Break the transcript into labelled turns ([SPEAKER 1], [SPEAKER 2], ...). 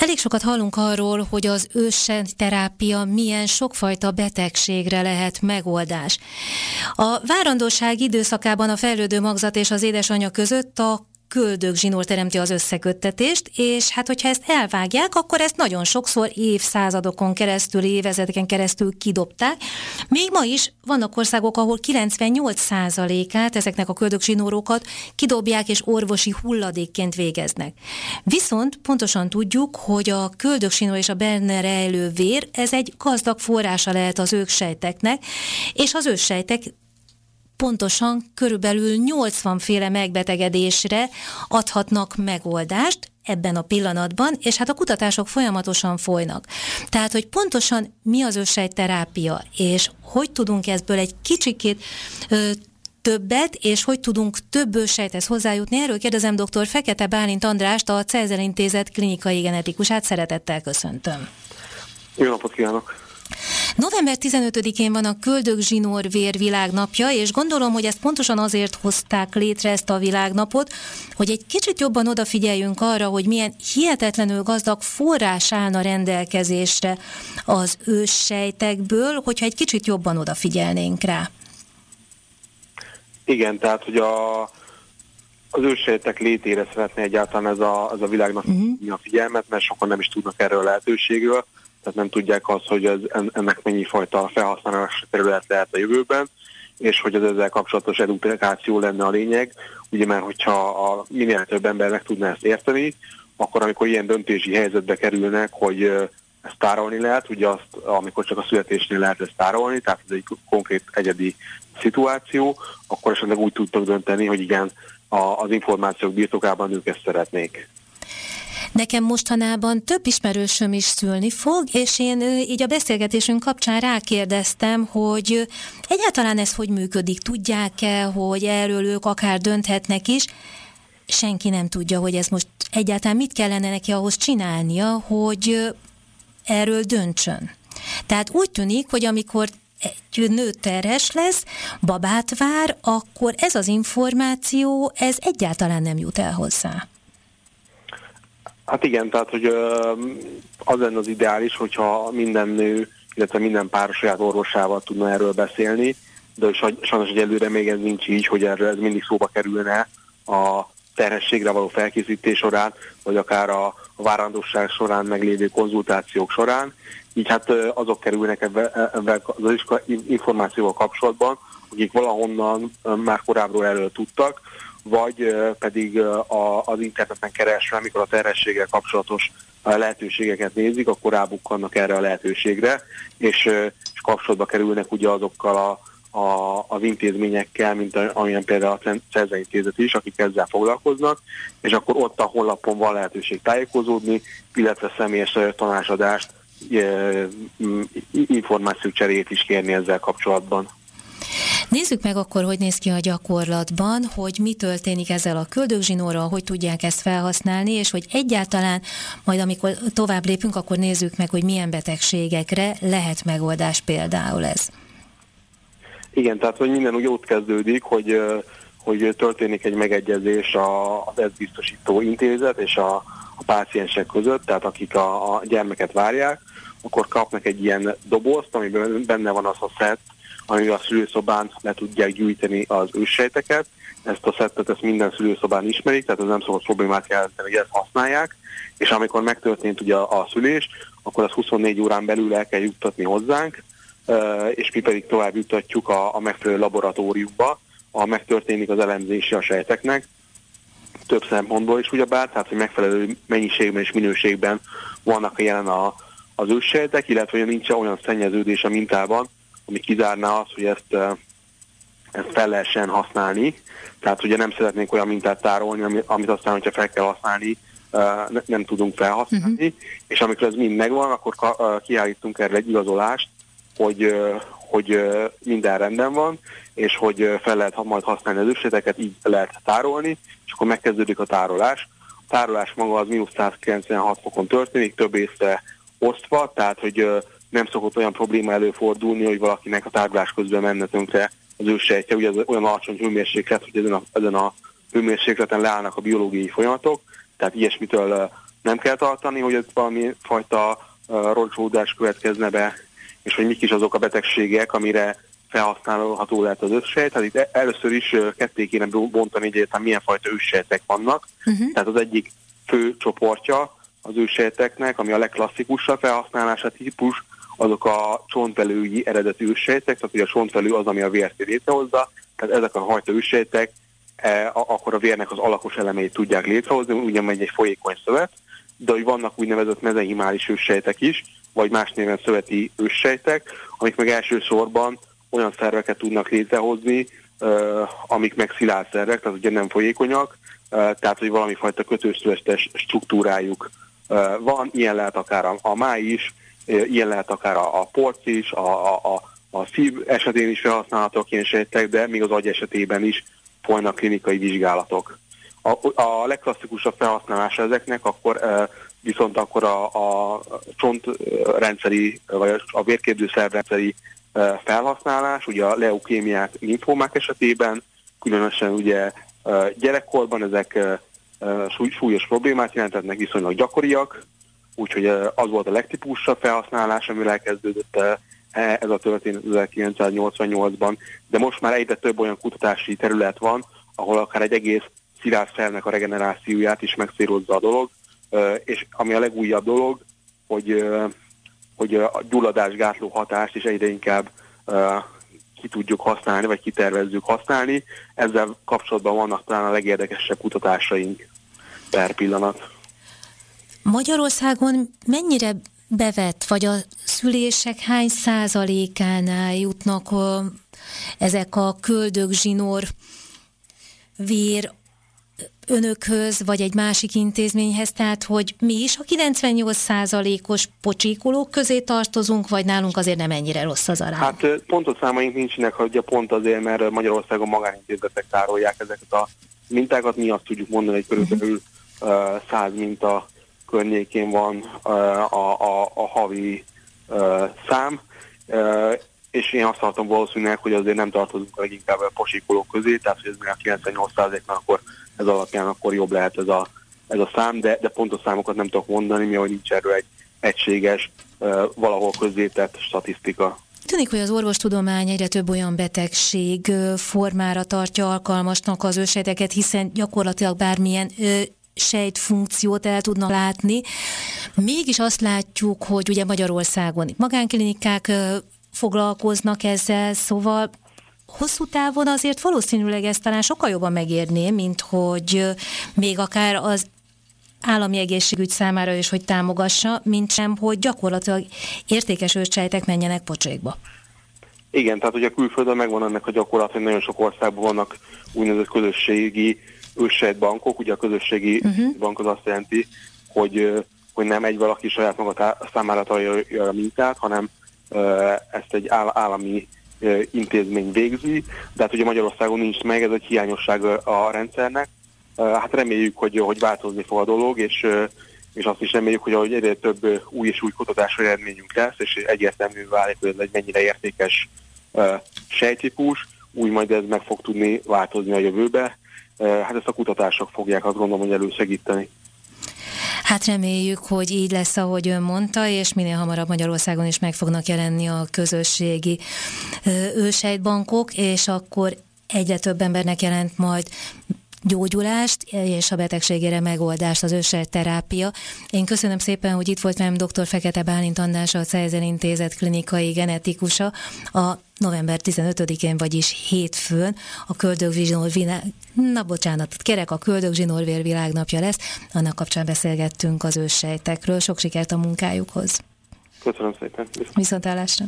[SPEAKER 1] Elég sokat hallunk arról, hogy az terápia milyen sokfajta betegségre lehet megoldás. A várandóság időszakában a fejlődő magzat és az édesanyja között a köldögzsinór teremti az összeköttetést, és hát hogyha ezt elvágják, akkor ezt nagyon sokszor évszázadokon keresztül, évezeteken keresztül kidobták. Még ma is vannak országok, ahol 98%-át ezeknek a köldögzsinórokat kidobják és orvosi hulladékként végeznek. Viszont pontosan tudjuk, hogy a köldögzsinór és a benne rejlő vér, ez egy gazdag forrása lehet az őssejteknek, és az őssejtek pontosan körülbelül 80 féle megbetegedésre adhatnak megoldást ebben a pillanatban, és hát a kutatások folyamatosan folynak. Tehát, hogy pontosan mi az terápia, és hogy tudunk ebből egy kicsikét ö, többet, és hogy tudunk több ősejthez hozzájutni. Erről kérdezem dr. Fekete Bálint Andrást, a Cezer Intézet klinikai genetikusát. Szeretettel köszöntöm.
[SPEAKER 2] Jó napot kívánok!
[SPEAKER 1] November 15-én van a Köldögzsinór Vér világnapja, és gondolom, hogy ezt pontosan azért hozták létre ezt a világnapot, hogy egy kicsit jobban odafigyeljünk arra, hogy milyen hihetetlenül gazdag forrás állna rendelkezésre az őssejtekből, hogyha egy kicsit jobban odafigyelnénk rá.
[SPEAKER 2] Igen, tehát hogy a, az őssejtek létére szeretné egyáltalán ez a, ez a világnak uh-huh. a figyelmet, mert sokan nem is tudnak erről a lehetőségről tehát nem tudják azt, hogy ez, ennek mennyi fajta felhasználási terület lehet a jövőben, és hogy az ezzel kapcsolatos edukáció lenne a lényeg, ugye mert hogyha a minél több ember tudná ezt érteni, akkor amikor ilyen döntési helyzetbe kerülnek, hogy ezt tárolni lehet, ugye azt, amikor csak a születésnél lehet ezt tárolni, tehát ez egy konkrét egyedi szituáció, akkor esetleg úgy tudtok dönteni, hogy igen, az információk birtokában ők ezt szeretnék.
[SPEAKER 1] Nekem mostanában több ismerősöm is szülni fog, és én így a beszélgetésünk kapcsán rákérdeztem, hogy egyáltalán ez hogy működik, tudják-e, hogy erről ők akár dönthetnek is. Senki nem tudja, hogy ez most egyáltalán mit kellene neki ahhoz csinálnia, hogy erről döntsön. Tehát úgy tűnik, hogy amikor egy nő terhes lesz, babát vár, akkor ez az információ, ez egyáltalán nem jut el hozzá.
[SPEAKER 2] Hát igen, tehát hogy az lenne az ideális, hogyha minden nő, illetve minden pár saját orvosával tudna erről beszélni, de sajnos, hogy előre még ez nincs így, hogy erről ez mindig szóba kerülne a terhességre való felkészítés során, vagy akár a várandóság során meglévő konzultációk során. Így hát azok kerülnek ebben ebbe az információval kapcsolatban, akik valahonnan már korábbról erről tudtak, vagy pedig az interneten keresve, amikor a terhességgel kapcsolatos lehetőségeket nézik, akkor rábukkannak erre a lehetőségre, és, és kapcsolatba kerülnek ugye azokkal a, a, az intézményekkel, mint amilyen például a Cezre Intézet is, akik ezzel foglalkoznak, és akkor ott a honlapon van lehetőség tájékozódni, illetve személyes tanácsadást, információcserét is kérni ezzel kapcsolatban.
[SPEAKER 1] Nézzük meg akkor, hogy néz ki a gyakorlatban, hogy mi történik ezzel a köldögzsinórral, hogy tudják ezt felhasználni, és hogy egyáltalán majd amikor tovább lépünk, akkor nézzük meg, hogy milyen betegségekre lehet megoldás például ez.
[SPEAKER 2] Igen, tehát hogy minden úgy ott kezdődik, hogy hogy történik egy megegyezés az ez biztosító intézet és a, a páciensek között, tehát akik a, a gyermeket várják, akkor kapnak egy ilyen dobozt, amiben benne van az a szett, amivel a szülőszobán le tudják gyűjteni az őssejteket. Ezt a szettet ezt minden szülőszobán ismerik, tehát ez nem szokott problémát jelenteni, hogy ezt használják, és amikor megtörtént ugye a, szülés, akkor az 24 órán belül el kell juttatni hozzánk, és mi pedig tovább juttatjuk a, a megfelelő laboratóriumba, ahol megtörténik az elemzése a sejteknek, több szempontból is ugyebár, tehát hogy megfelelő mennyiségben és minőségben vannak jelen a, az őssejtek, illetve hogy nincs olyan szennyeződés a mintában, ami kizárná azt, hogy ezt, ezt fel lehessen használni. Tehát ugye nem szeretnénk olyan mintát tárolni, amit aztán, hogyha fel kell használni, nem tudunk felhasználni, uh-huh. és amikor ez mind megvan, akkor kiállítunk erre egy igazolást, hogy, hogy minden rendben van, és hogy fel lehet majd használni az őszeteket, így lehet tárolni, és akkor megkezdődik a tárolás. A tárolás maga az mínusz 196 fokon történik, több észre osztva, tehát hogy nem szokott olyan probléma előfordulni, hogy valakinek a tárgyalás közben menne tönkre az ősejtje, ugye ez olyan alacsony hőmérséklet, hogy ezen a, ezen a hőmérsékleten leállnak a biológiai folyamatok, tehát ilyesmitől nem kell tartani, hogy ez valami fajta roncsódás következne be, és hogy mik is azok a betegségek, amire felhasználható lehet az őssejt. Tehát itt e- először is ketté kéne bontani, egyáltalán milyen fajta őssejtek vannak. Uh-huh. Tehát az egyik fő csoportja az őssejteknek, ami a legklasszikusabb felhasználása típus, azok a csontvelői eredetű őssejtek, tehát hogy a csontvelő az, ami a vért létrehozza, tehát ezek a fajta őssejtek e, akkor a vérnek az alakos elemeit tudják létrehozni, ugyan egy folyékony szövet, de hogy vannak úgynevezett mezenhimális őssejtek is, vagy más néven szöveti őssejtek, amik meg elsősorban olyan szerveket tudnak létrehozni, amik meg szilárd szervek, tehát ugye nem folyékonyak, tehát hogy valami fajta kötőszövestes struktúrájuk van, ilyen lehet akár a, a máj is, ilyen lehet akár a, a porc is, a, a, a szív esetén is felhasználhatók ilyen sejtek, de még az agy esetében is folynak klinikai vizsgálatok. A, a legklasszikusabb felhasználása ezeknek akkor viszont akkor a, a csontrendszeri, vagy a vérkérdőszerrendszeri felhasználás, ugye a leukémiák, linfómák esetében, különösen ugye gyerekkorban ezek súlyos problémát jelentetnek, viszonylag gyakoriak, úgyhogy az volt a legtipusabb felhasználás, amivel elkezdődött e, ez a történet 1988-ban, de most már egyre több olyan kutatási terület van, ahol akár egy egész szilárd szervnek a regenerációját is megszérozza a dolog, és ami a legújabb dolog, hogy, hogy a gyulladásgátló hatást is egyre inkább ki tudjuk használni, vagy kitervezzük használni. Ezzel kapcsolatban vannak talán a legérdekesebb kutatásaink per pillanat.
[SPEAKER 1] Magyarországon mennyire bevett, vagy a szülések hány százalékánál jutnak ezek a köldög, zsinór, vér önökhöz, vagy egy másik intézményhez, tehát hogy mi is a 98%-os pocsékolók közé tartozunk, vagy nálunk azért nem ennyire rossz az arány?
[SPEAKER 2] Hát pontos számaink nincsenek, hogy pont azért, mert Magyarországon magánintézetek tárolják ezeket a mintákat, mi azt tudjuk mondani, hogy körülbelül uh, 100 minta környékén van a, a, a havi szám, és én azt hallottam valószínűleg, hogy azért nem tartozunk a leginkább a posíkolók közé, tehát hogy ez még a 98%-nál akkor ez alapján akkor jobb lehet ez a, ez a szám, de, de pontos számokat nem tudok mondani, mi hogy nincs erről egy egységes, valahol közzétett statisztika.
[SPEAKER 1] Tűnik, hogy az orvostudomány egyre több olyan betegség formára tartja alkalmasnak az ősejteket, hiszen gyakorlatilag bármilyen sejtfunkciót el tudnak látni. Mégis azt látjuk, hogy ugye Magyarországon magánklinikák foglalkoznak ezzel, szóval hosszú távon azért valószínűleg ezt talán sokkal jobban megérné, mint hogy még akár az állami egészségügy számára is, hogy támogassa, mint sem, hogy gyakorlatilag értékes őscsejtek menjenek pocsékba.
[SPEAKER 2] Igen, tehát ugye külföldön megvan ennek a gyakorlat, hogy nagyon sok országban vannak úgynevezett közösségi őssejtbankok. Ugye a közösségi uh-huh. bank az azt jelenti, hogy, hogy nem egy valaki saját maga számára találja a mintát, hanem ezt egy állami intézmény végzi, de hát ugye Magyarországon nincs meg, ez egy hiányosság a rendszernek. Hát reméljük, hogy, hogy változni fog a dolog, és, és azt is reméljük, hogy ahogy egyre több új és új kutatási eredményünk lesz, és egyértelmű válik, hogy ez egy mennyire értékes sejtípus, úgy majd ez meg fog tudni változni a jövőbe. Hát ezt a kutatások fogják azt gondolom, hogy elősegíteni.
[SPEAKER 1] Hát reméljük, hogy így lesz, ahogy ön mondta, és minél hamarabb Magyarországon is meg fognak jelenni a közösségi ősejtbankok, és akkor egyre több embernek jelent majd gyógyulást és a betegségére megoldást, az terápia. Én köszönöm szépen, hogy itt volt velem dr. Fekete Bálint András, a Cezer Intézet klinikai genetikusa. A november 15-én, vagyis hétfőn a köldögzsinór világ... Na bocsánat, kerek a köldögzsinórvér világnapja lesz. Annak kapcsán beszélgettünk az őssejtekről. Sok sikert a munkájukhoz.
[SPEAKER 2] Köszönöm szépen.
[SPEAKER 1] Viszontlátásra.